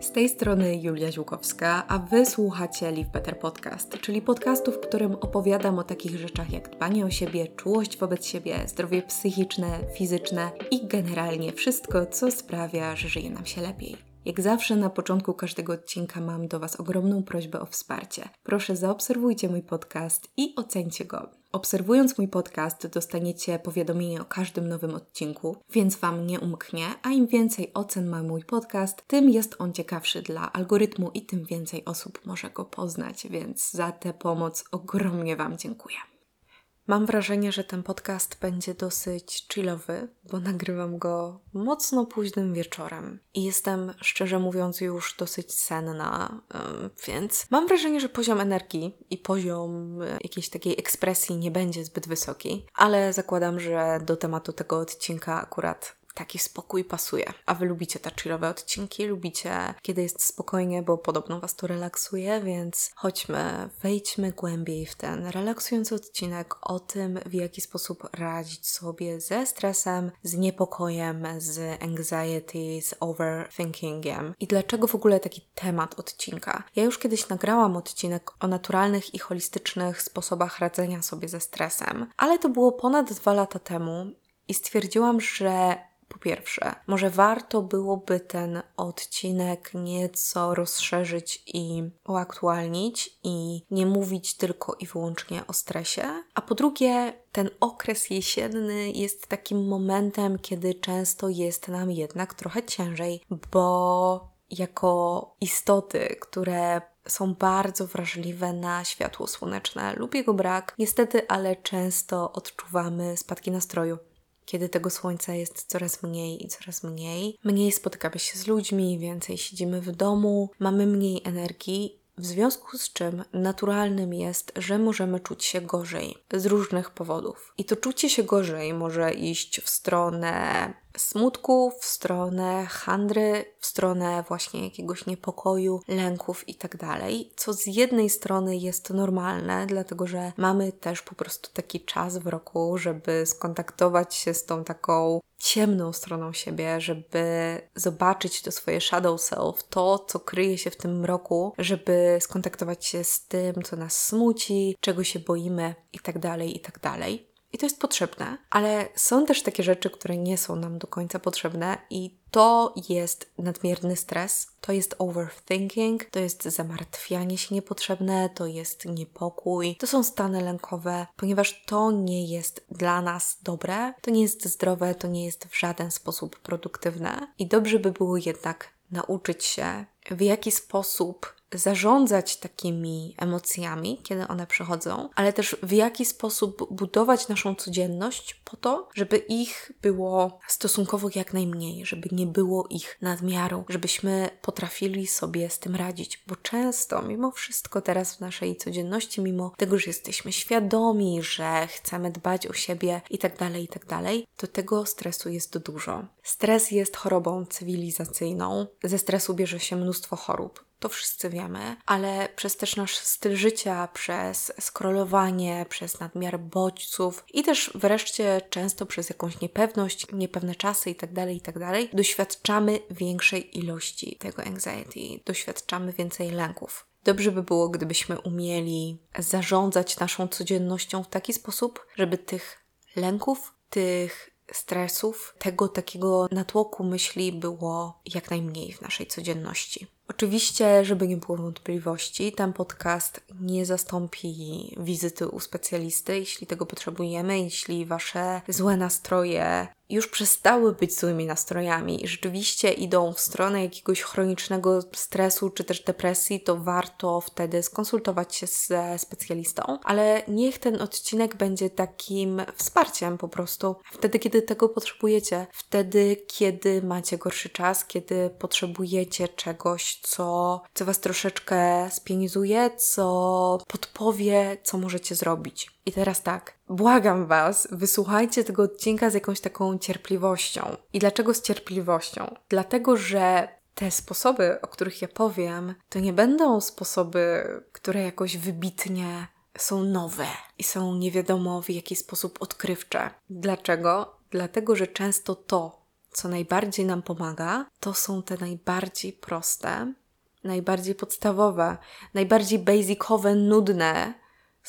Z tej strony Julia Ziłkowska, a Wy słuchacie Live Better Podcast, czyli podcastu, w którym opowiadam o takich rzeczach jak dbanie o siebie, czułość wobec siebie, zdrowie psychiczne, fizyczne i generalnie wszystko, co sprawia, że żyje nam się lepiej. Jak zawsze na początku każdego odcinka mam do Was ogromną prośbę o wsparcie. Proszę zaobserwujcie mój podcast i ocencie go. Obserwując mój podcast, dostaniecie powiadomienie o każdym nowym odcinku, więc Wam nie umknie, a im więcej ocen ma mój podcast, tym jest on ciekawszy dla algorytmu i tym więcej osób może go poznać, więc za tę pomoc ogromnie Wam dziękuję. Mam wrażenie, że ten podcast będzie dosyć chillowy, bo nagrywam go mocno późnym wieczorem. I jestem, szczerze mówiąc, już dosyć senna, więc mam wrażenie, że poziom energii i poziom e, jakiejś takiej ekspresji nie będzie zbyt wysoki, ale zakładam, że do tematu tego odcinka akurat taki spokój pasuje. A wy lubicie te chillowe odcinki, lubicie kiedy jest spokojnie, bo podobno was to relaksuje, więc chodźmy, wejdźmy głębiej w ten relaksujący odcinek o tym, w jaki sposób radzić sobie ze stresem, z niepokojem, z anxiety, z overthinkingiem i dlaczego w ogóle taki temat odcinka. Ja już kiedyś nagrałam odcinek o naturalnych i holistycznych sposobach radzenia sobie ze stresem, ale to było ponad dwa lata temu i stwierdziłam, że po pierwsze, może warto byłoby ten odcinek nieco rozszerzyć i uaktualnić i nie mówić tylko i wyłącznie o stresie. A po drugie, ten okres jesienny jest takim momentem, kiedy często jest nam jednak trochę ciężej, bo jako istoty, które są bardzo wrażliwe na światło słoneczne lub jego brak, niestety, ale często odczuwamy spadki nastroju kiedy tego słońca jest coraz mniej i coraz mniej. Mniej spotykamy się z ludźmi, więcej siedzimy w domu, mamy mniej energii w związku z czym naturalnym jest, że możemy czuć się gorzej z różnych powodów. I to czucie się gorzej może iść w stronę smutku, w stronę handry, w stronę właśnie jakiegoś niepokoju, lęków itd. Tak co z jednej strony jest normalne, dlatego że mamy też po prostu taki czas w roku, żeby skontaktować się z tą taką ciemną stroną siebie, żeby zobaczyć to swoje shadow self, to, co kryje się w tym mroku, żeby skontaktować się z tym, co nas smuci, czego się boimy itd., tak itd. I to jest potrzebne, ale są też takie rzeczy, które nie są nam do końca potrzebne, i to jest nadmierny stres, to jest overthinking, to jest zamartwianie się niepotrzebne, to jest niepokój, to są stany lękowe, ponieważ to nie jest dla nas dobre, to nie jest zdrowe, to nie jest w żaden sposób produktywne. I dobrze by było jednak nauczyć się, w jaki sposób zarządzać takimi emocjami, kiedy one przychodzą, ale też w jaki sposób budować naszą codzienność po to, żeby ich było stosunkowo jak najmniej, żeby nie było ich nadmiaru, żebyśmy potrafili sobie z tym radzić, bo często, mimo wszystko, teraz w naszej codzienności, mimo tego, że jesteśmy świadomi, że chcemy dbać o siebie i tak dalej, i tak dalej, to tego stresu jest dużo. Stres jest chorobą cywilizacyjną. Ze stresu bierze się mnóstwo chorób to wszyscy wiemy, ale przez też nasz styl życia, przez scrollowanie, przez nadmiar bodźców i też wreszcie często przez jakąś niepewność, niepewne czasy itd., tak itd., tak doświadczamy większej ilości tego anxiety, doświadczamy więcej lęków. Dobrze by było, gdybyśmy umieli zarządzać naszą codziennością w taki sposób, żeby tych lęków, tych stresów, tego takiego natłoku myśli było jak najmniej w naszej codzienności. Oczywiście, żeby nie było wątpliwości, ten podcast nie zastąpi wizyty u specjalisty, jeśli tego potrzebujemy, jeśli wasze złe nastroje już przestały być złymi nastrojami i rzeczywiście idą w stronę jakiegoś chronicznego stresu czy też depresji, to warto wtedy skonsultować się ze specjalistą. Ale niech ten odcinek będzie takim wsparciem po prostu. Wtedy, kiedy tego potrzebujecie, wtedy, kiedy macie gorszy czas, kiedy potrzebujecie czegoś, co, co was troszeczkę spienizuje, co podpowie, co możecie zrobić. I teraz tak, błagam Was, wysłuchajcie tego odcinka z jakąś taką cierpliwością. I dlaczego z cierpliwością? Dlatego, że te sposoby, o których ja powiem, to nie będą sposoby, które jakoś wybitnie są nowe i są nie wiadomo w jaki sposób odkrywcze. Dlaczego? Dlatego, że często to, co najbardziej nam pomaga, to są te najbardziej proste, najbardziej podstawowe, najbardziej basicowe, nudne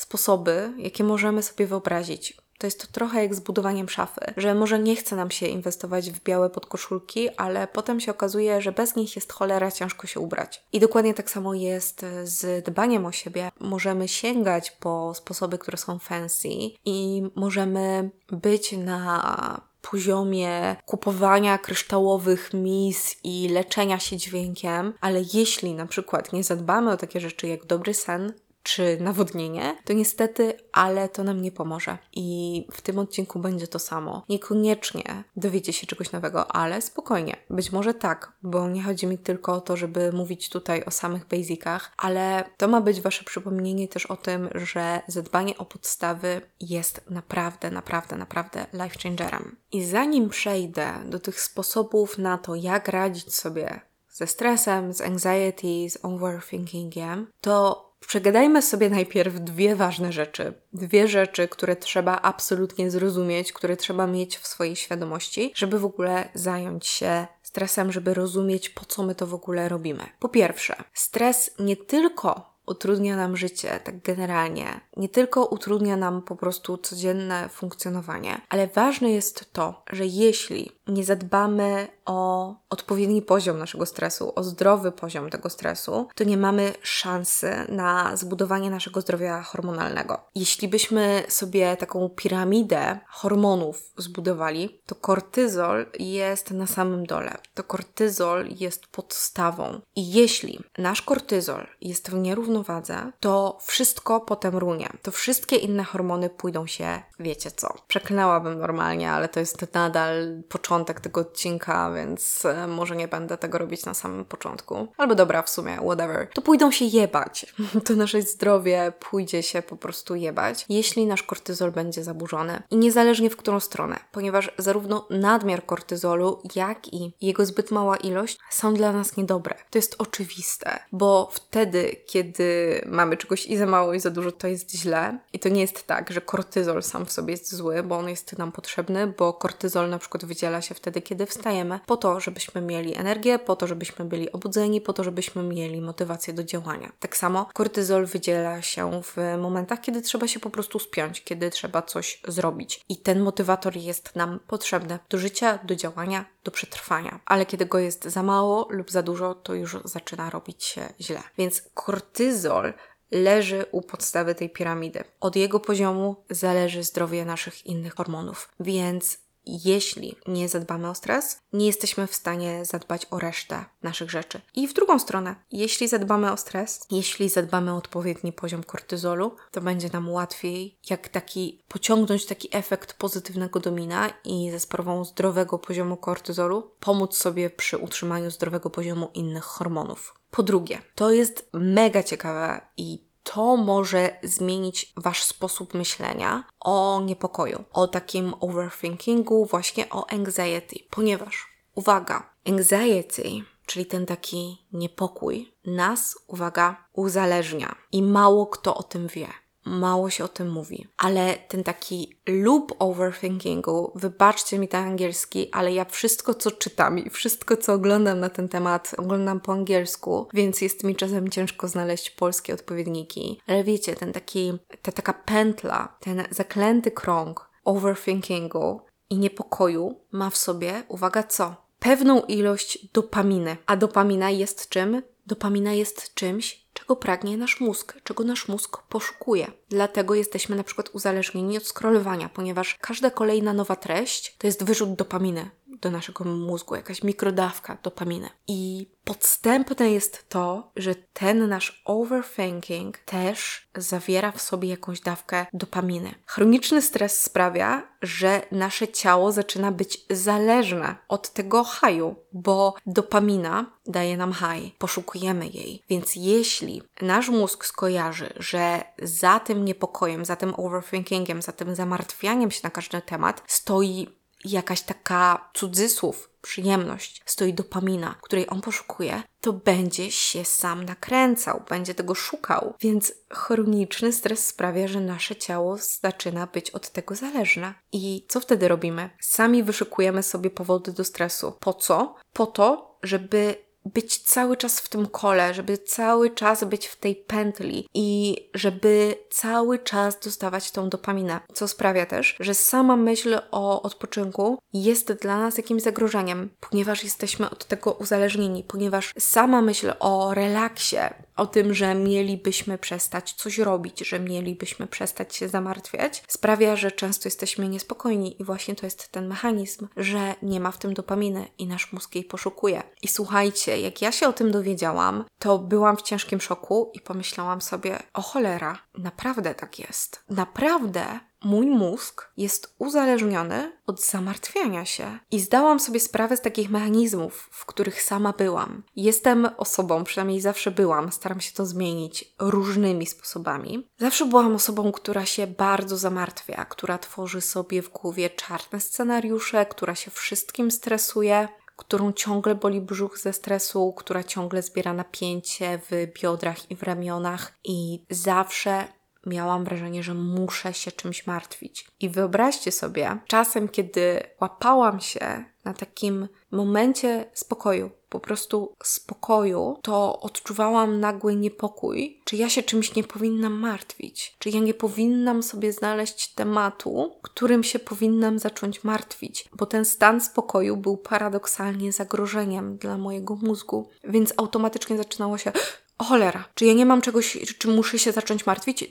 sposoby, jakie możemy sobie wyobrazić. To jest to trochę jak z budowaniem szafy, że może nie chce nam się inwestować w białe podkoszulki, ale potem się okazuje, że bez nich jest cholera ciężko się ubrać. I dokładnie tak samo jest z dbaniem o siebie. Możemy sięgać po sposoby, które są fancy i możemy być na poziomie kupowania kryształowych mis i leczenia się dźwiękiem, ale jeśli na przykład nie zadbamy o takie rzeczy jak dobry sen, czy nawodnienie, to niestety, ale to nam nie pomoże. I w tym odcinku będzie to samo. Niekoniecznie dowiecie się czegoś nowego, ale spokojnie. Być może tak, bo nie chodzi mi tylko o to, żeby mówić tutaj o samych basicach, ale to ma być Wasze przypomnienie też o tym, że zadbanie o podstawy jest naprawdę, naprawdę, naprawdę life changerem. I zanim przejdę do tych sposobów na to, jak radzić sobie ze stresem, z anxiety, z overthinkingiem, to Przegadajmy sobie najpierw dwie ważne rzeczy. Dwie rzeczy, które trzeba absolutnie zrozumieć, które trzeba mieć w swojej świadomości, żeby w ogóle zająć się stresem, żeby rozumieć, po co my to w ogóle robimy. Po pierwsze, stres nie tylko utrudnia nam życie, tak generalnie. Nie tylko utrudnia nam po prostu codzienne funkcjonowanie, ale ważne jest to, że jeśli nie zadbamy o odpowiedni poziom naszego stresu, o zdrowy poziom tego stresu, to nie mamy szansy na zbudowanie naszego zdrowia hormonalnego. Jeśli byśmy sobie taką piramidę hormonów zbudowali, to kortyzol jest na samym dole. To kortyzol jest podstawą. I jeśli nasz kortyzol jest w nierównowadze, to wszystko potem runie. To wszystkie inne hormony pójdą się, wiecie co. Przeklnęłabym normalnie, ale to jest nadal początek tego odcinka, więc e, może nie będę tego robić na samym początku. Albo dobra, w sumie, whatever. To pójdą się jebać. To nasze zdrowie pójdzie się po prostu jebać, jeśli nasz kortyzol będzie zaburzony. I niezależnie w którą stronę, ponieważ zarówno nadmiar kortyzolu, jak i jego zbyt mała ilość są dla nas niedobre. To jest oczywiste, bo wtedy, kiedy mamy czegoś i za mało, i za dużo, to jest źle. I to nie jest tak, że kortyzol sam w sobie jest zły, bo on jest nam potrzebny, bo kortyzol na przykład wydziela się wtedy, kiedy wstajemy, po to, żebyśmy mieli energię, po to, żebyśmy byli obudzeni, po to, żebyśmy mieli motywację do działania. Tak samo kortyzol wydziela się w momentach, kiedy trzeba się po prostu spiąć, kiedy trzeba coś zrobić. I ten motywator jest nam potrzebny do życia, do działania, do przetrwania. Ale kiedy go jest za mało lub za dużo, to już zaczyna robić się źle. Więc kortyzol leży u podstawy tej piramidy. Od jego poziomu zależy zdrowie naszych innych hormonów. Więc jeśli nie zadbamy o stres, nie jesteśmy w stanie zadbać o resztę naszych rzeczy. I w drugą stronę, jeśli zadbamy o stres, jeśli zadbamy o odpowiedni poziom kortyzolu, to będzie nam łatwiej, jak taki pociągnąć taki efekt pozytywnego domina i ze sprawą zdrowego poziomu kortyzolu pomóc sobie przy utrzymaniu zdrowego poziomu innych hormonów. Po drugie, to jest mega ciekawe i to może zmienić Wasz sposób myślenia o niepokoju, o takim overthinkingu, właśnie o anxiety, ponieważ, uwaga, anxiety, czyli ten taki niepokój, nas, uwaga, uzależnia i mało kto o tym wie mało się o tym mówi. Ale ten taki loop overthinkingu, wybaczcie mi ten angielski, ale ja wszystko, co czytam i wszystko, co oglądam na ten temat, oglądam po angielsku, więc jest mi czasem ciężko znaleźć polskie odpowiedniki. Ale wiecie, ten taki, ta taka pętla, ten zaklęty krąg overthinkingu i niepokoju ma w sobie, uwaga co? Pewną ilość dopaminy. A dopamina jest czym? Dopamina jest czymś, czego pragnie nasz mózg, czego nasz mózg poszukuje. Dlatego jesteśmy na przykład uzależnieni od scrollowania, ponieważ każda kolejna nowa treść to jest wyrzut dopaminy do naszego mózgu, jakaś mikrodawka dopaminy. I podstępne jest to, że ten nasz overthinking też zawiera w sobie jakąś dawkę dopaminy. Chroniczny stres sprawia, że nasze ciało zaczyna być zależne od tego haju, bo dopamina daje nam haj, poszukujemy jej. Więc jeśli nasz mózg skojarzy, że za tym niepokojem, za tym overthinkingiem, za tym zamartwianiem się na każdy temat stoi jakaś taka cudzysłów przyjemność, stoi dopamina, której on poszukuje, to będzie się sam nakręcał, będzie tego szukał. Więc chroniczny stres sprawia, że nasze ciało zaczyna być od tego zależne. I co wtedy robimy? Sami wyszukujemy sobie powody do stresu. Po co? Po to, żeby być cały czas w tym kole, żeby cały czas być w tej pętli i żeby cały czas dostawać tą dopaminę, co sprawia też, że sama myśl o odpoczynku jest dla nas jakimś zagrożeniem, ponieważ jesteśmy od tego uzależnieni, ponieważ sama myśl o relaksie, o tym, że mielibyśmy przestać coś robić, że mielibyśmy przestać się zamartwiać, sprawia, że często jesteśmy niespokojni i właśnie to jest ten mechanizm, że nie ma w tym dopaminy i nasz mózg jej poszukuje. I słuchajcie, jak ja się o tym dowiedziałam, to byłam w ciężkim szoku i pomyślałam sobie, o cholera, naprawdę tak jest. Naprawdę mój mózg jest uzależniony od zamartwiania się. I zdałam sobie sprawę z takich mechanizmów, w których sama byłam. Jestem osobą, przynajmniej zawsze byłam, staram się to zmienić różnymi sposobami. Zawsze byłam osobą, która się bardzo zamartwia, która tworzy sobie w głowie czarne scenariusze, która się wszystkim stresuje którą ciągle boli brzuch ze stresu, która ciągle zbiera napięcie w biodrach i w ramionach i zawsze miałam wrażenie, że muszę się czymś martwić. I wyobraźcie sobie, czasem, kiedy łapałam się na takim momencie spokoju, po prostu spokoju, to odczuwałam nagły niepokój, czy ja się czymś nie powinnam martwić, czy ja nie powinnam sobie znaleźć tematu, którym się powinnam zacząć martwić, bo ten stan spokoju był paradoksalnie zagrożeniem dla mojego mózgu, więc automatycznie zaczynało się o cholera, czy ja nie mam czegoś, czy muszę się zacząć martwić?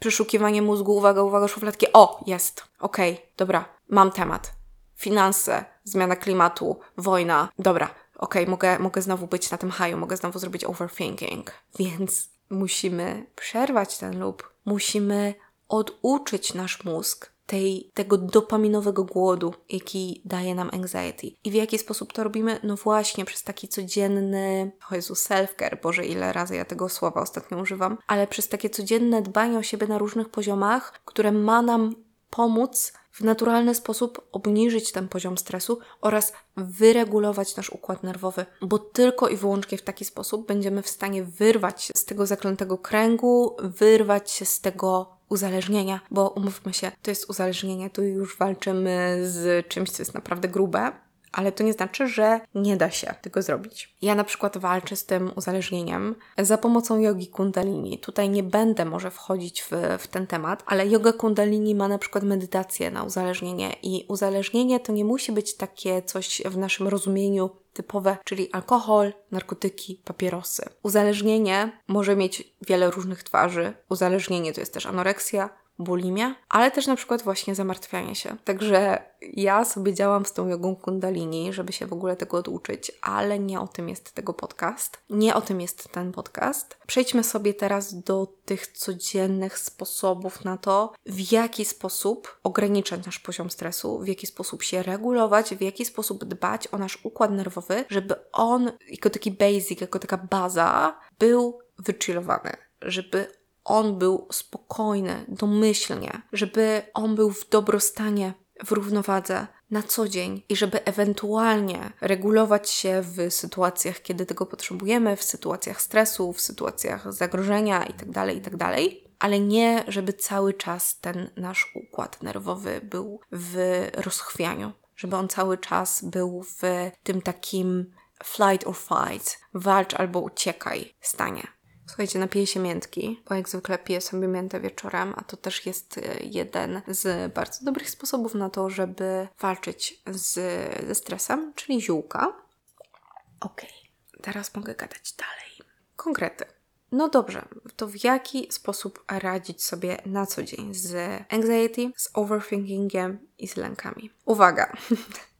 Przeszukiwanie mózgu, uwaga, uwaga, szufladki. O, jest. Okej, okay, dobra, mam temat. Finanse, zmiana klimatu, wojna. Dobra, okej, okay, mogę, mogę znowu być na tym haju, mogę znowu zrobić overthinking. Więc musimy przerwać ten loop. Musimy oduczyć nasz mózg tej, tego dopaminowego głodu, jaki daje nam anxiety. I w jaki sposób to robimy? No właśnie przez taki codzienny, o Jezu, self-care, Boże, ile razy ja tego słowa ostatnio używam, ale przez takie codzienne dbanie o siebie na różnych poziomach, które ma nam pomóc w naturalny sposób obniżyć ten poziom stresu oraz wyregulować nasz układ nerwowy, bo tylko i wyłącznie w taki sposób będziemy w stanie wyrwać się z tego zaklętego kręgu, wyrwać się z tego uzależnienia, bo umówmy się, to jest uzależnienie, tu już walczymy z czymś, co jest naprawdę grube, ale to nie znaczy, że nie da się tego zrobić. Ja na przykład walczę z tym uzależnieniem za pomocą jogi kundalini. Tutaj nie będę może wchodzić w, w ten temat, ale yoga kundalini ma na przykład medytację na uzależnienie i uzależnienie to nie musi być takie coś w naszym rozumieniu typowe, czyli alkohol, narkotyki, papierosy. Uzależnienie może mieć wiele różnych twarzy. Uzależnienie to jest też anoreksja, bulimia, ale też na przykład właśnie zamartwianie się. Także ja sobie działam z tą jogą kundalini, żeby się w ogóle tego oduczyć, ale nie o tym jest tego podcast. Nie o tym jest ten podcast. Przejdźmy sobie teraz do tych codziennych sposobów na to, w jaki sposób ograniczać nasz poziom stresu, w jaki sposób się regulować, w jaki sposób dbać o nasz układ nerwowy, żeby on jako taki basic, jako taka baza był wychillowany, żeby on był spokojny, domyślnie, żeby on był w dobrostanie, w równowadze na co dzień i żeby ewentualnie regulować się w sytuacjach, kiedy tego potrzebujemy, w sytuacjach stresu, w sytuacjach zagrożenia itd., tak itd., tak ale nie, żeby cały czas ten nasz układ nerwowy był w rozchwianiu, żeby on cały czas był w tym takim flight or fight, walcz albo uciekaj stanie. Słuchajcie, napiję się miętki, bo jak zwykle piję sobie miętę wieczorem, a to też jest e, jeden z bardzo dobrych sposobów na to, żeby walczyć z, ze stresem, czyli ziółka. Ok, teraz mogę gadać dalej. Konkrety. No dobrze, to w jaki sposób radzić sobie na co dzień z anxiety, z overthinkingiem i z lękami? Uwaga!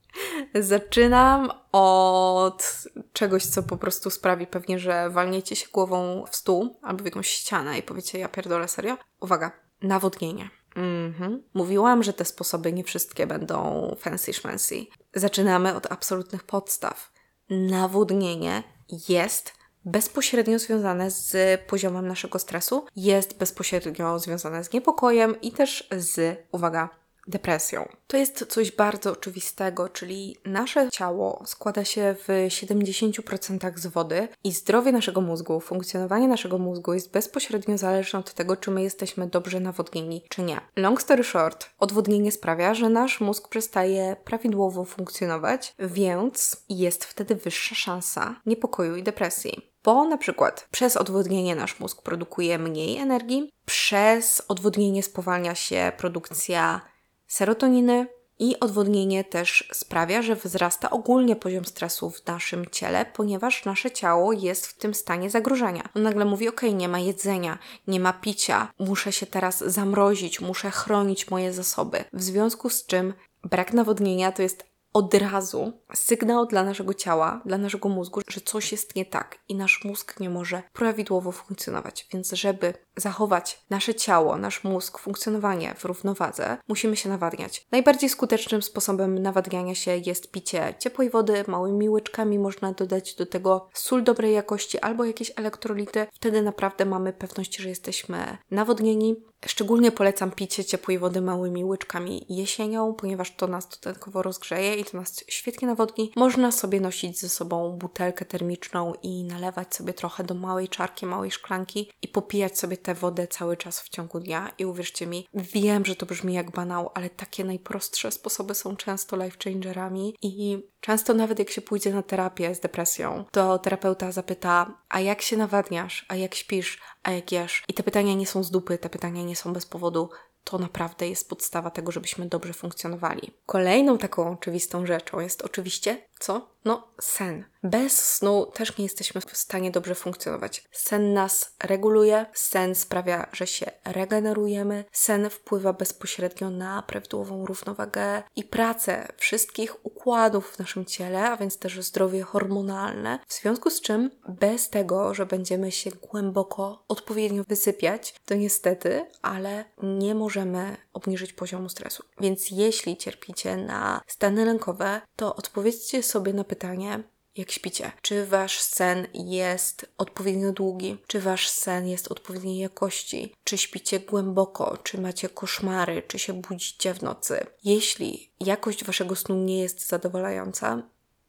Zaczynam od czegoś, co po prostu sprawi pewnie, że walniecie się głową w stół albo w jakąś ścianę i powiecie, ja pierdolę serio. Uwaga, nawodnienie. Mhm. Mówiłam, że te sposoby nie wszystkie będą fancy schmancy. Zaczynamy od absolutnych podstaw. Nawodnienie jest bezpośrednio związane z poziomem naszego stresu, jest bezpośrednio związane z niepokojem i też z, uwaga, depresją. To jest coś bardzo oczywistego, czyli nasze ciało składa się w 70% z wody i zdrowie naszego mózgu, funkcjonowanie naszego mózgu jest bezpośrednio zależne od tego, czy my jesteśmy dobrze nawodnieni, czy nie. Long story short, odwodnienie sprawia, że nasz mózg przestaje prawidłowo funkcjonować, więc jest wtedy wyższa szansa niepokoju i depresji bo na przykład przez odwodnienie nasz mózg produkuje mniej energii, przez odwodnienie spowalnia się produkcja serotoniny i odwodnienie też sprawia, że wzrasta ogólnie poziom stresu w naszym ciele, ponieważ nasze ciało jest w tym stanie zagrożenia. On nagle mówi: OK, nie ma jedzenia, nie ma picia, muszę się teraz zamrozić, muszę chronić moje zasoby. W związku z czym brak nawodnienia to jest od razu sygnał dla naszego ciała, dla naszego mózgu, że coś jest nie tak i nasz mózg nie może prawidłowo funkcjonować. Więc, żeby zachować nasze ciało, nasz mózg, funkcjonowanie w równowadze, musimy się nawadniać. Najbardziej skutecznym sposobem nawadniania się jest picie ciepłej wody, małymi łyczkami. Można dodać do tego sól dobrej jakości albo jakieś elektrolity. Wtedy naprawdę mamy pewność, że jesteśmy nawodnieni. Szczególnie polecam picie ciepłej wody małymi łyczkami jesienią, ponieważ to nas dodatkowo rozgrzeje i to nas świetnie nawodni. Można sobie nosić ze sobą butelkę termiczną i nalewać sobie trochę do małej czarki, małej szklanki i popijać sobie tę wodę cały czas w ciągu dnia. I uwierzcie mi, wiem, że to brzmi jak banał, ale takie najprostsze sposoby są często life changerami i często nawet jak się pójdzie na terapię z depresją, to terapeuta zapyta, a jak się nawadniasz, a jak śpisz, a jak jesz? I te pytania nie są z dupy, te pytania nie są bez powodu to naprawdę jest podstawa tego, żebyśmy dobrze funkcjonowali. Kolejną taką oczywistą rzeczą jest oczywiście co? No, sen. Bez snu też nie jesteśmy w stanie dobrze funkcjonować. Sen nas reguluje, sen sprawia, że się regenerujemy, sen wpływa bezpośrednio na prawidłową równowagę i pracę wszystkich układów w naszym ciele, a więc też zdrowie hormonalne. W związku z czym, bez tego, że będziemy się głęboko, odpowiednio wysypiać, to niestety, ale nie możemy obniżyć poziomu stresu. Więc jeśli cierpicie na stany lękowe, to odpowiedzcie sobie na pytanie, jak śpicie. Czy wasz sen jest odpowiednio długi? Czy wasz sen jest odpowiedniej jakości? Czy śpicie głęboko? Czy macie koszmary? Czy się budzicie w nocy? Jeśli jakość waszego snu nie jest zadowalająca,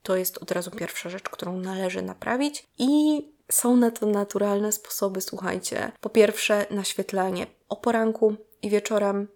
to jest od razu pierwsza rzecz, którą należy naprawić i są na to naturalne sposoby, słuchajcie. Po pierwsze, naświetlanie o poranku i wieczorem.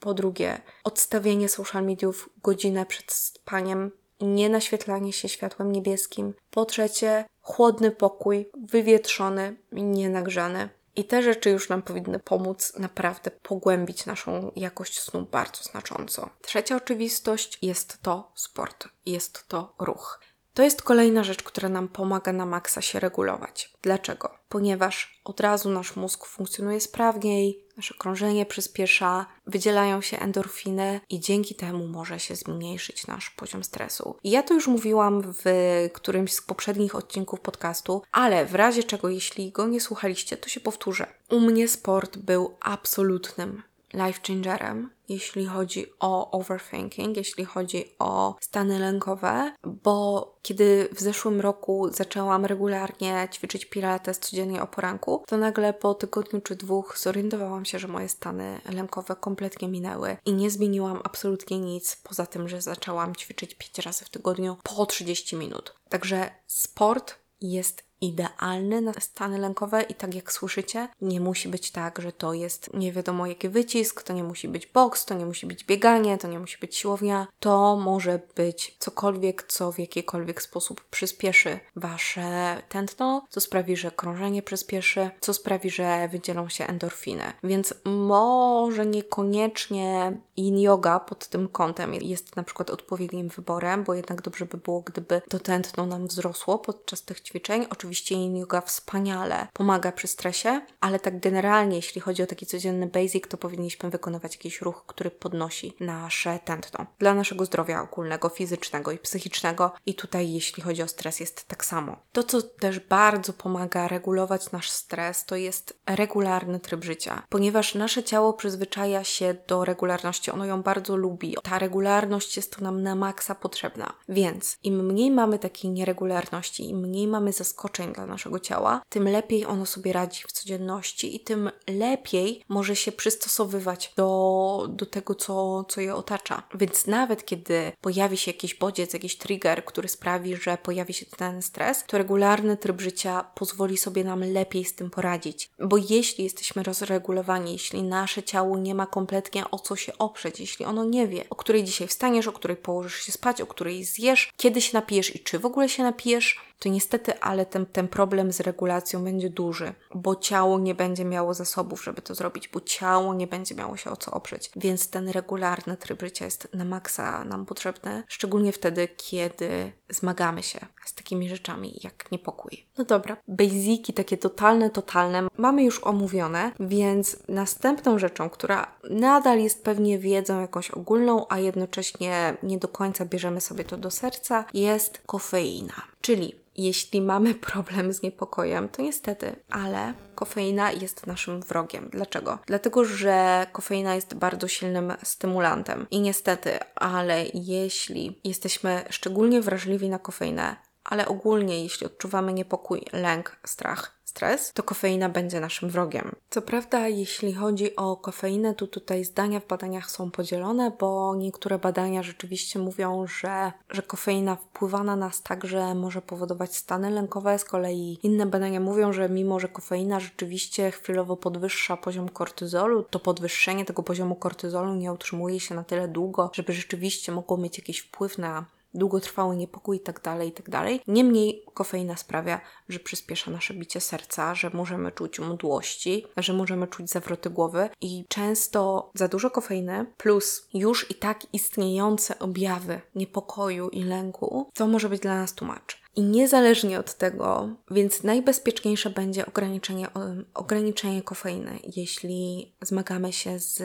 Po drugie, odstawienie social mediów godzinę przed spaniem nie naświetlanie się światłem niebieskim. Po trzecie, chłodny pokój, wywietrzony, nienagrzany. I te rzeczy już nam powinny pomóc naprawdę pogłębić naszą jakość snu bardzo znacząco. Trzecia oczywistość jest to sport, jest to ruch. To jest kolejna rzecz, która nam pomaga na maksa się regulować. Dlaczego? Ponieważ od razu nasz mózg funkcjonuje sprawniej, nasze krążenie przyspiesza, wydzielają się endorfiny i dzięki temu może się zmniejszyć nasz poziom stresu. I ja to już mówiłam w którymś z poprzednich odcinków podcastu, ale w razie czego, jeśli go nie słuchaliście, to się powtórzę. U mnie sport był absolutnym life changerem, jeśli chodzi o overthinking, jeśli chodzi o stany lękowe, bo kiedy w zeszłym roku zaczęłam regularnie ćwiczyć pilates codziennie o poranku, to nagle po tygodniu czy dwóch zorientowałam się, że moje stany lękowe kompletnie minęły i nie zmieniłam absolutnie nic, poza tym, że zaczęłam ćwiczyć 5 razy w tygodniu po 30 minut. Także sport jest idealny na stany lękowe i tak jak słyszycie, nie musi być tak, że to jest nie wiadomo jaki wycisk, to nie musi być boks, to nie musi być bieganie, to nie musi być siłownia. To może być cokolwiek, co w jakikolwiek sposób przyspieszy Wasze tętno, co sprawi, że krążenie przyspieszy, co sprawi, że wydzielą się endorfiny. Więc może niekoniecznie yin yoga pod tym kątem jest na przykład odpowiednim wyborem, bo jednak dobrze by było, gdyby to tętno nam wzrosło podczas tych ćwiczeń. Oczywiście Oczywiście yoga wspaniale pomaga przy stresie, ale tak generalnie, jeśli chodzi o taki codzienny basic, to powinniśmy wykonywać jakiś ruch, który podnosi nasze tętno. Dla naszego zdrowia ogólnego, fizycznego i psychicznego. I tutaj, jeśli chodzi o stres, jest tak samo. To, co też bardzo pomaga regulować nasz stres, to jest regularny tryb życia, ponieważ nasze ciało przyzwyczaja się do regularności, ono ją bardzo lubi. Ta regularność jest to nam na maksa potrzebna. Więc im mniej mamy takiej nieregularności, im mniej mamy zaskoczeń, dla naszego ciała, tym lepiej ono sobie radzi w codzienności i tym lepiej może się przystosowywać do, do tego, co, co je otacza. Więc nawet kiedy pojawi się jakiś bodziec, jakiś trigger, który sprawi, że pojawi się ten stres, to regularny tryb życia pozwoli sobie nam lepiej z tym poradzić. Bo jeśli jesteśmy rozregulowani, jeśli nasze ciało nie ma kompletnie o co się oprzeć, jeśli ono nie wie, o której dzisiaj wstaniesz, o której położysz się spać, o której zjesz, kiedy się napijesz i czy w ogóle się napijesz, to niestety, ale ten, ten problem z regulacją będzie duży, bo ciało nie będzie miało zasobów, żeby to zrobić, bo ciało nie będzie miało się o co oprzeć. Więc ten regularny tryb życia jest na maksa nam potrzebny, szczególnie wtedy, kiedy zmagamy się z takimi rzeczami jak niepokój. No dobra, basiki takie totalne, totalne mamy już omówione, więc następną rzeczą, która nadal jest pewnie wiedzą jakąś ogólną, a jednocześnie nie do końca bierzemy sobie to do serca, jest kofeina. Czyli jeśli mamy problem z niepokojem, to niestety, ale kofeina jest naszym wrogiem. Dlaczego? Dlatego, że kofeina jest bardzo silnym stymulantem. I niestety, ale jeśli jesteśmy szczególnie wrażliwi na kofeinę, ale ogólnie, jeśli odczuwamy niepokój, lęk, strach, stres, to kofeina będzie naszym wrogiem. Co prawda, jeśli chodzi o kofeinę, to tutaj zdania w badaniach są podzielone, bo niektóre badania rzeczywiście mówią, że, że kofeina wpływa na nas tak, że może powodować stany lękowe. Z kolei inne badania mówią, że mimo, że kofeina rzeczywiście chwilowo podwyższa poziom kortyzolu, to podwyższenie tego poziomu kortyzolu nie utrzymuje się na tyle długo, żeby rzeczywiście mogło mieć jakiś wpływ na długotrwały niepokój i tak dalej, i tak. Niemniej kofeina sprawia, że przyspiesza nasze bicie serca, że możemy czuć mdłości, że możemy czuć zawroty głowy i często za dużo kofeiny plus już i tak istniejące objawy niepokoju i lęku, to może być dla nas tłumacz. I niezależnie od tego, więc najbezpieczniejsze będzie ograniczenie, ograniczenie kofeiny, jeśli zmagamy się z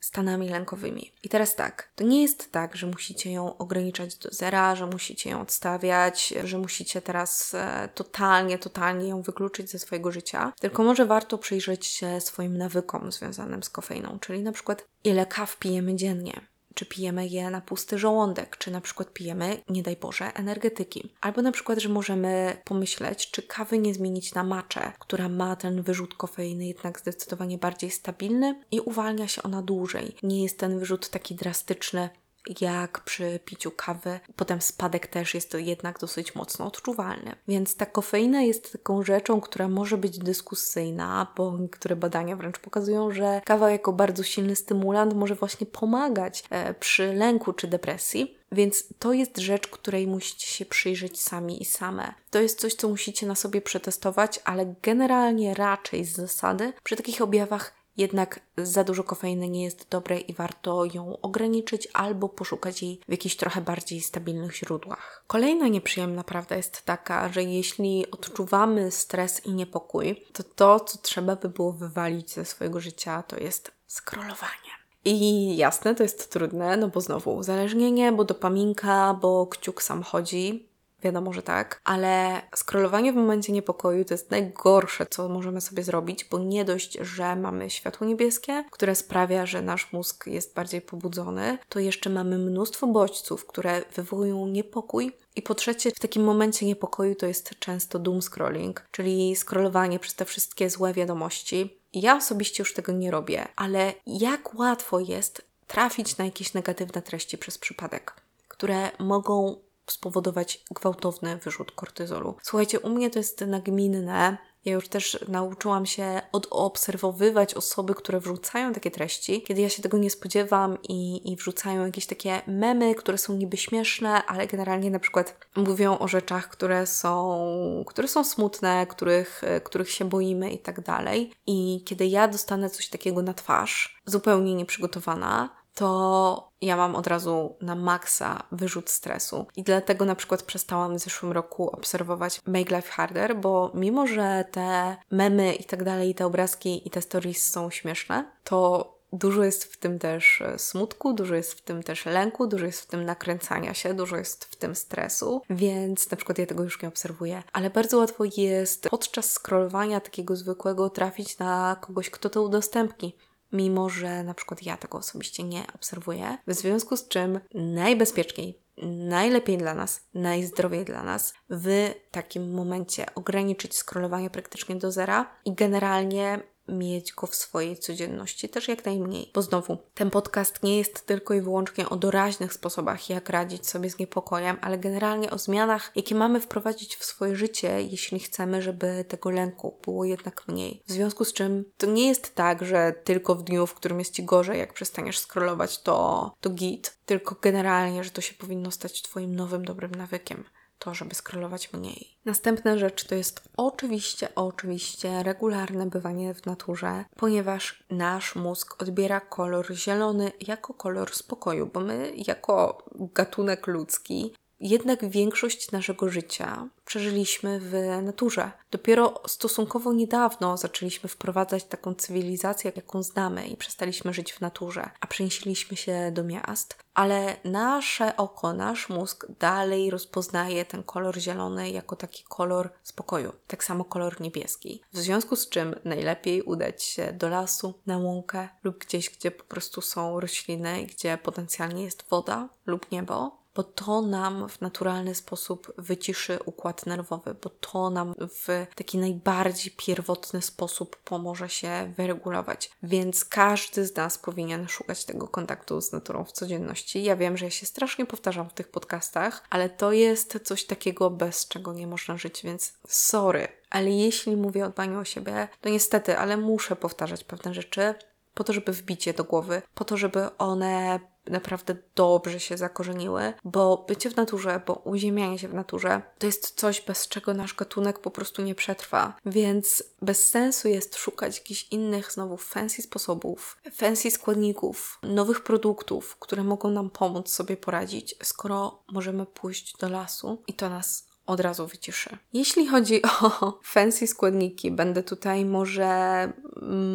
stanami lękowymi. I teraz tak, to nie jest tak, że musicie ją ograniczać do zera, że musicie ją odstawiać, że musicie teraz e, totalnie, totalnie ją wykluczyć ze swojego życia, tylko może warto przyjrzeć się swoim nawykom związanym z kofeiną, czyli na przykład ile kaw pijemy dziennie czy pijemy je na pusty żołądek, czy na przykład pijemy, nie daj Boże, energetyki. Albo na przykład, że możemy pomyśleć, czy kawy nie zmienić na maczę, która ma ten wyrzut kofeiny jednak zdecydowanie bardziej stabilny i uwalnia się ona dłużej. Nie jest ten wyrzut taki drastyczny, jak przy piciu kawy. Potem spadek też jest to jednak dosyć mocno odczuwalny. Więc ta kofeina jest taką rzeczą, która może być dyskusyjna, bo niektóre badania wręcz pokazują, że kawa jako bardzo silny stymulant może właśnie pomagać e, przy lęku czy depresji. Więc to jest rzecz, której musicie się przyjrzeć sami i same. To jest coś, co musicie na sobie przetestować, ale generalnie raczej z zasady przy takich objawach jednak za dużo kofeiny nie jest dobre i warto ją ograniczyć albo poszukać jej w jakichś trochę bardziej stabilnych źródłach. Kolejna nieprzyjemna prawda jest taka, że jeśli odczuwamy stres i niepokój, to to, co trzeba by było wywalić ze swojego życia, to jest scrollowanie. I jasne, to jest trudne, no bo znowu uzależnienie, bo dopaminka, bo kciuk sam chodzi, Wiadomo, że tak, ale scrollowanie w momencie niepokoju to jest najgorsze, co możemy sobie zrobić, bo nie dość, że mamy światło niebieskie, które sprawia, że nasz mózg jest bardziej pobudzony, to jeszcze mamy mnóstwo bodźców, które wywołują niepokój. I po trzecie, w takim momencie niepokoju to jest często doom scrolling, czyli scrollowanie przez te wszystkie złe wiadomości. Ja osobiście już tego nie robię, ale jak łatwo jest trafić na jakieś negatywne treści przez przypadek, które mogą spowodować gwałtowny wyrzut kortyzolu. Słuchajcie, u mnie to jest nagminne. Ja już też nauczyłam się odobserwowywać osoby, które wrzucają takie treści, kiedy ja się tego nie spodziewam i, i wrzucają jakieś takie memy, które są niby śmieszne, ale generalnie na przykład mówią o rzeczach, które są, które są smutne, których, których się boimy i tak dalej. I kiedy ja dostanę coś takiego na twarz, zupełnie nieprzygotowana, to ja mam od razu na maksa wyrzut stresu. I dlatego na przykład przestałam w zeszłym roku obserwować Make Life Harder, bo mimo, że te memy i tak dalej, te obrazki i te stories są śmieszne, to Dużo jest w tym też e, smutku, dużo jest w tym też lęku, dużo jest w tym nakręcania się, dużo jest w tym stresu, więc na przykład ja tego już nie obserwuję. Ale bardzo łatwo jest podczas scrollowania takiego zwykłego trafić na kogoś, kto to udostępni mimo że na przykład ja tego osobiście nie obserwuję. W związku z czym najbezpieczniej najlepiej dla nas, najzdrowiej dla nas w takim momencie ograniczyć scrollowanie praktycznie do zera i generalnie mieć go w swojej codzienności, też jak najmniej. Bo znowu, ten podcast nie jest tylko i wyłącznie o doraźnych sposobach, jak radzić sobie z niepokojem, ale generalnie o zmianach, jakie mamy wprowadzić w swoje życie, jeśli chcemy, żeby tego lęku było jednak mniej. W związku z czym to nie jest tak, że tylko w dniu, w którym jest ci gorzej, jak przestaniesz scrollować, to, to git, tylko generalnie, że to się powinno stać Twoim nowym dobrym nawykiem to, żeby scrollować mniej. Następna rzecz to jest oczywiście, oczywiście regularne bywanie w naturze, ponieważ nasz mózg odbiera kolor zielony jako kolor spokoju, bo my jako gatunek ludzki jednak większość naszego życia przeżyliśmy w naturze. Dopiero stosunkowo niedawno zaczęliśmy wprowadzać taką cywilizację, jaką znamy, i przestaliśmy żyć w naturze, a przenieśliśmy się do miast. Ale nasze oko, nasz mózg dalej rozpoznaje ten kolor zielony jako taki kolor spokoju, tak samo kolor niebieski. W związku z czym najlepiej udać się do lasu, na łąkę lub gdzieś, gdzie po prostu są rośliny, gdzie potencjalnie jest woda lub niebo, bo to nam w naturalny sposób wyciszy układ nerwowy, bo to nam w taki najbardziej pierwotny sposób pomoże się wyregulować. Więc każdy z nas powinien szukać tego kontaktu z naturą w codzienności. Ja wiem, że ja się strasznie powtarzam w tych podcastach, ale to jest coś takiego, bez czego nie można żyć, więc sorry. Ale jeśli mówię o dbaniu o siebie, to niestety, ale muszę powtarzać pewne rzeczy po to, żeby wbić je do głowy, po to, żeby one naprawdę dobrze się zakorzeniły, bo bycie w naturze, bo uziemianie się w naturze to jest coś, bez czego nasz gatunek po prostu nie przetrwa. Więc bez sensu jest szukać jakichś innych, znowu fancy sposobów, fancy składników, nowych produktów, które mogą nam pomóc sobie poradzić, skoro możemy pójść do lasu i to nas od razu wyciszy. Jeśli chodzi o fancy składniki, będę tutaj może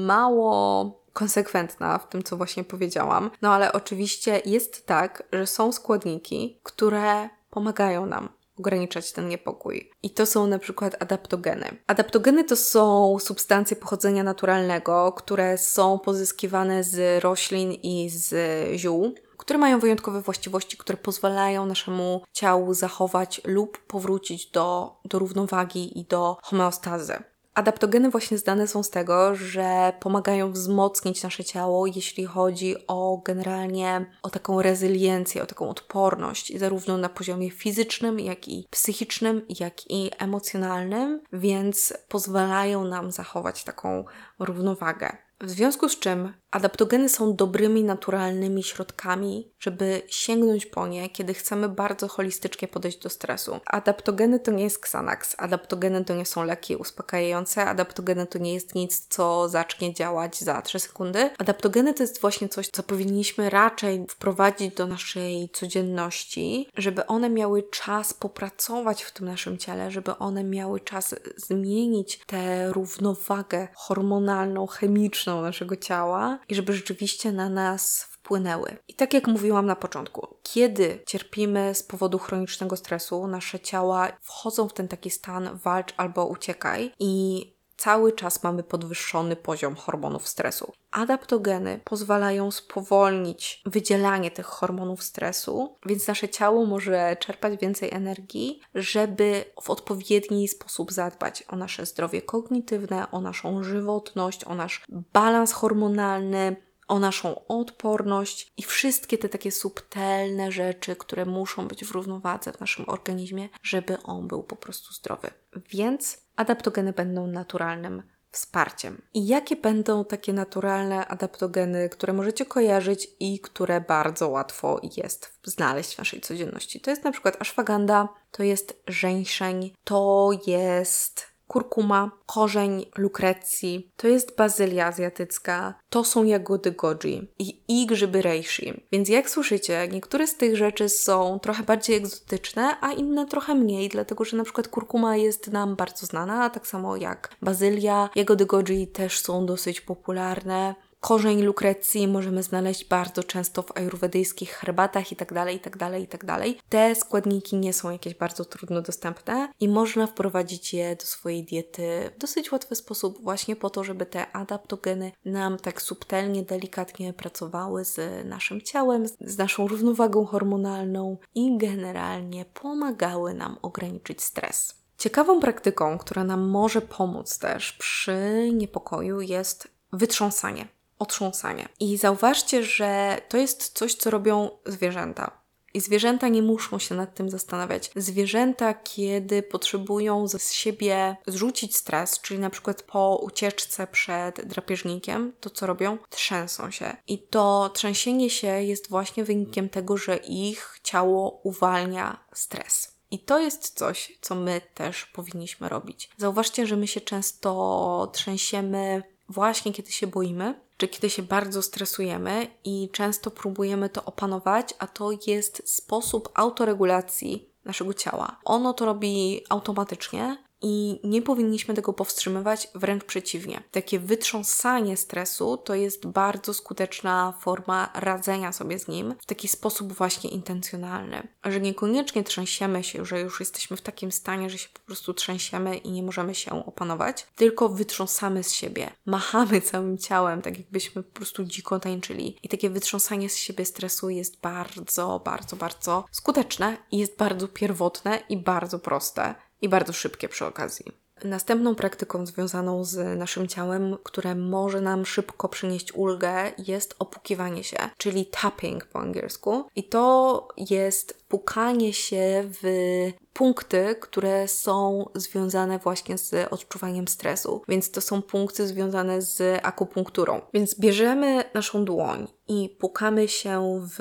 mało konsekwentna w tym, co właśnie powiedziałam. No ale oczywiście jest tak, że są składniki, które pomagają nam ograniczać ten niepokój. I to są na przykład adaptogeny. Adaptogeny to są substancje pochodzenia naturalnego, które są pozyskiwane z roślin i z ziół które mają wyjątkowe właściwości, które pozwalają naszemu ciału zachować lub powrócić do, do równowagi i do homeostazy. Adaptogeny właśnie zdane są z tego, że pomagają wzmocnić nasze ciało, jeśli chodzi o generalnie o taką rezyliencję, o taką odporność, zarówno na poziomie fizycznym, jak i psychicznym, jak i emocjonalnym, więc pozwalają nam zachować taką równowagę. W związku z czym adaptogeny są dobrymi, naturalnymi środkami, żeby sięgnąć po nie, kiedy chcemy bardzo holistycznie podejść do stresu. Adaptogeny to nie jest Xanax, adaptogeny to nie są leki uspokajające, adaptogeny to nie jest nic, co zacznie działać za 3 sekundy. Adaptogeny to jest właśnie coś, co powinniśmy raczej wprowadzić do naszej codzienności, żeby one miały czas popracować w tym naszym ciele, żeby one miały czas zmienić tę równowagę hormonalną, chemiczną, naszego ciała i żeby rzeczywiście na nas wpłynęły. I tak jak mówiłam na początku, kiedy cierpimy z powodu chronicznego stresu, nasze ciała wchodzą w ten taki stan walcz albo uciekaj i cały czas mamy podwyższony poziom hormonów stresu. Adaptogeny pozwalają spowolnić wydzielanie tych hormonów stresu, więc nasze ciało może czerpać więcej energii, żeby w odpowiedni sposób zadbać o nasze zdrowie kognitywne, o naszą żywotność, o nasz balans hormonalny, o naszą odporność i wszystkie te takie subtelne rzeczy, które muszą być w równowadze w naszym organizmie, żeby on był po prostu zdrowy. Więc adaptogeny będą naturalnym wsparciem. I jakie będą takie naturalne adaptogeny, które możecie kojarzyć i które bardzo łatwo jest znaleźć w naszej codzienności? To jest na przykład ashwagandha, to jest żeńszeń, to jest kurkuma, korzeń lukrecji, to jest bazylia azjatycka, to są jagody goji i, i grzyby reishi. Więc jak słyszycie, niektóre z tych rzeczy są trochę bardziej egzotyczne, a inne trochę mniej, dlatego że na przykład kurkuma jest nam bardzo znana, tak samo jak bazylia. Jagody goji też są dosyć popularne. Korzeń lukrecji możemy znaleźć bardzo często w ajurwedyjskich herbatach itd., itd., itd. Te składniki nie są jakieś bardzo trudno dostępne i można wprowadzić je do swojej diety w dosyć łatwy sposób właśnie po to, żeby te adaptogeny nam tak subtelnie, delikatnie pracowały z naszym ciałem, z naszą równowagą hormonalną i generalnie pomagały nam ograniczyć stres. Ciekawą praktyką, która nam może pomóc też przy niepokoju, jest wytrząsanie, otrząsanie. I zauważcie, że to jest coś, co robią zwierzęta. I zwierzęta nie muszą się nad tym zastanawiać. Zwierzęta, kiedy potrzebują z siebie zrzucić stres, czyli na przykład po ucieczce przed drapieżnikiem, to co robią? Trzęsą się. I to trzęsienie się jest właśnie wynikiem tego, że ich ciało uwalnia stres. I to jest coś, co my też powinniśmy robić. Zauważcie, że my się często trzęsiemy właśnie kiedy się boimy, czy kiedy się bardzo stresujemy i często próbujemy to opanować, a to jest sposób autoregulacji naszego ciała. Ono to robi automatycznie i nie powinniśmy tego powstrzymywać, wręcz przeciwnie. Takie wytrząsanie stresu to jest bardzo skuteczna forma radzenia sobie z nim w taki sposób właśnie intencjonalny, że niekoniecznie trzęsiemy się, że już jesteśmy w takim stanie, że się po prostu trzęsiemy i nie możemy się opanować, tylko wytrząsamy z siebie, machamy całym ciałem, tak jakbyśmy po prostu dziko tańczyli. I takie wytrząsanie z siebie stresu jest bardzo, bardzo, bardzo skuteczne i jest bardzo pierwotne i bardzo proste i bardzo szybkie przy okazji. Następną praktyką związaną z naszym ciałem, które może nam szybko przynieść ulgę, jest opukiwanie się, czyli tapping po angielsku. I to jest pukanie się w punkty, które są związane właśnie z odczuwaniem stresu. Więc to są punkty związane z akupunkturą. Więc bierzemy naszą dłoń i pukamy się w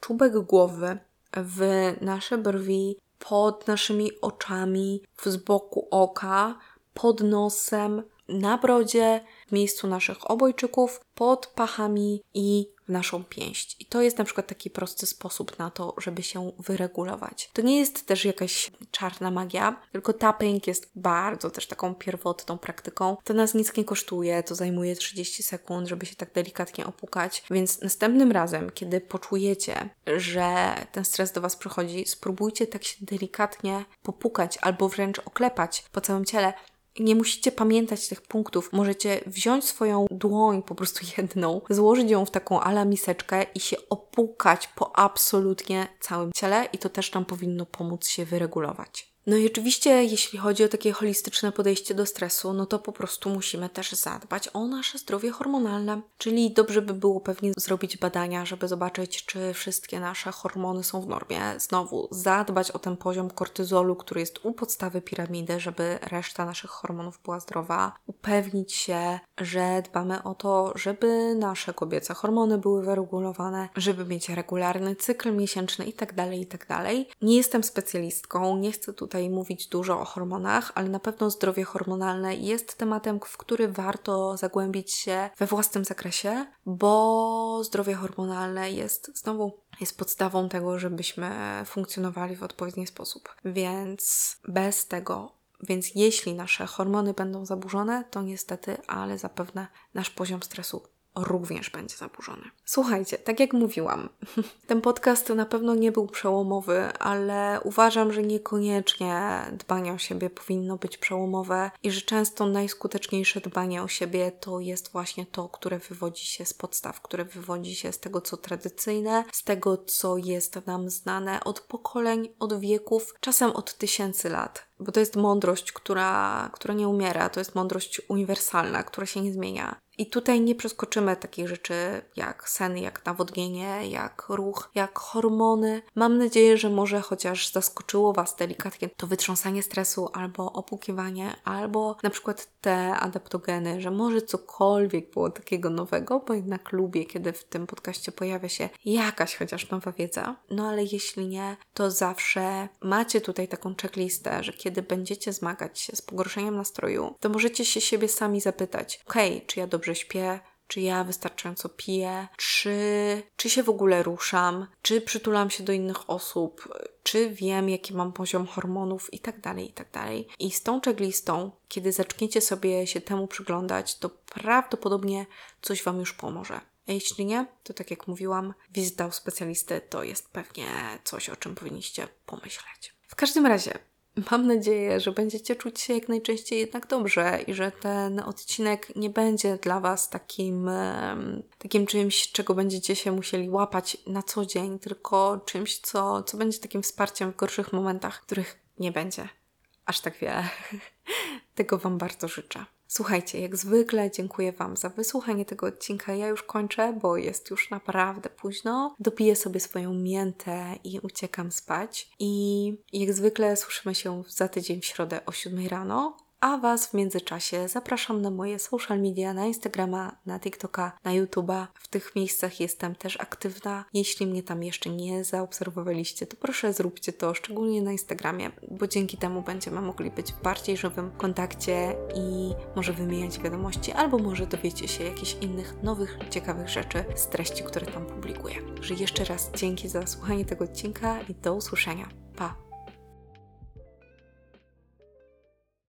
czubek głowy, w nasze brwi, pod naszymi oczami, z boku oka, pod nosem, na brodzie, w miejscu naszych obojczyków, pod pachami i w naszą pięść. I to jest na przykład taki prosty sposób na to, żeby się wyregulować. To nie jest też jakaś czarna magia, tylko tapping jest bardzo też taką pierwotną praktyką. To nas nic nie kosztuje, to zajmuje 30 sekund, żeby się tak delikatnie opukać. Więc następnym razem, kiedy poczujecie, że ten stres do Was przychodzi, spróbujcie tak się delikatnie popukać albo wręcz oklepać po całym ciele nie musicie pamiętać tych punktów. Możecie wziąć swoją dłoń, po prostu jedną, złożyć ją w taką ala miseczkę i się opukać po absolutnie całym ciele i to też nam powinno pomóc się wyregulować. No i oczywiście, jeśli chodzi o takie holistyczne podejście do stresu, no to po prostu musimy też zadbać o nasze zdrowie hormonalne. Czyli dobrze by było pewnie zrobić badania, żeby zobaczyć, czy wszystkie nasze hormony są w normie. Znowu, zadbać o ten poziom kortyzolu, który jest u podstawy piramidy, żeby reszta naszych hormonów była zdrowa. Upewnić się, że dbamy o to, żeby nasze kobiece hormony były wyregulowane, żeby mieć regularny cykl miesięczny itd., tak itd. Tak nie jestem specjalistką, nie chcę tutaj tutaj mówić dużo o hormonach, ale na pewno zdrowie hormonalne jest tematem, w który warto zagłębić się we własnym zakresie, bo zdrowie hormonalne jest znowu jest podstawą tego, żebyśmy funkcjonowali w odpowiedni sposób. Więc bez tego więc jeśli nasze hormony będą zaburzone, to niestety, ale zapewne nasz poziom stresu również będzie zaburzony. Słuchajcie, tak jak mówiłam, ten podcast na pewno nie był przełomowy, ale uważam, że niekoniecznie dbanie o siebie powinno być przełomowe i że często najskuteczniejsze dbanie o siebie to jest właśnie to, które wywodzi się z podstaw, które wywodzi się z tego, co tradycyjne, z tego, co jest nam znane od pokoleń, od wieków, czasem od tysięcy lat bo to jest mądrość, która, która nie umiera, to jest mądrość uniwersalna, która się nie zmienia. I tutaj nie przeskoczymy takich rzeczy jak sen, jak nawodnienie, jak ruch, jak hormony. Mam nadzieję, że może chociaż zaskoczyło Was delikatnie to wytrząsanie stresu, albo opukiwanie, albo na przykład te adaptogeny, że może cokolwiek było takiego nowego, bo jednak lubię, kiedy w tym podcaście pojawia się jakaś chociaż nowa wiedza. No ale jeśli nie, to zawsze macie tutaj taką checklistę, że kiedy będziecie zmagać się z pogorszeniem nastroju, to możecie się siebie sami zapytać: OK, czy ja dobrze śpię? czy ja wystarczająco piję, czy, czy się w ogóle ruszam, czy przytulam się do innych osób, czy wiem, jaki mam poziom hormonów i tak dalej, i tak dalej. I z tą checklistą, kiedy zaczniecie sobie się temu przyglądać, to prawdopodobnie coś Wam już pomoże. A jeśli nie, to tak jak mówiłam, wizyta u specjalisty to jest pewnie coś, o czym powinniście pomyśleć. W każdym razie, Mam nadzieję, że będziecie czuć się jak najczęściej jednak dobrze i że ten odcinek nie będzie dla Was takim, takim czymś, czego będziecie się musieli łapać na co dzień, tylko czymś, co, co będzie takim wsparciem w gorszych momentach, których nie będzie aż tak wiele. Tego Wam bardzo życzę. Słuchajcie, jak zwykle dziękuję Wam za wysłuchanie tego odcinka. Ja już kończę, bo jest już naprawdę późno. Dopiję sobie swoją miętę i uciekam spać. I jak zwykle słyszymy się za tydzień w środę o 7 rano. A Was w międzyczasie zapraszam na moje social media, na Instagrama, na TikToka, na YouTube'a. W tych miejscach jestem też aktywna. Jeśli mnie tam jeszcze nie zaobserwowaliście, to proszę zróbcie to, szczególnie na Instagramie, bo dzięki temu będziemy mogli być w bardziej żywym kontakcie i może wymieniać wiadomości, albo może dowiecie się jakichś innych nowych, ciekawych rzeczy z treści, które tam publikuję. Że jeszcze raz dzięki za słuchanie tego odcinka i do usłyszenia. Pa!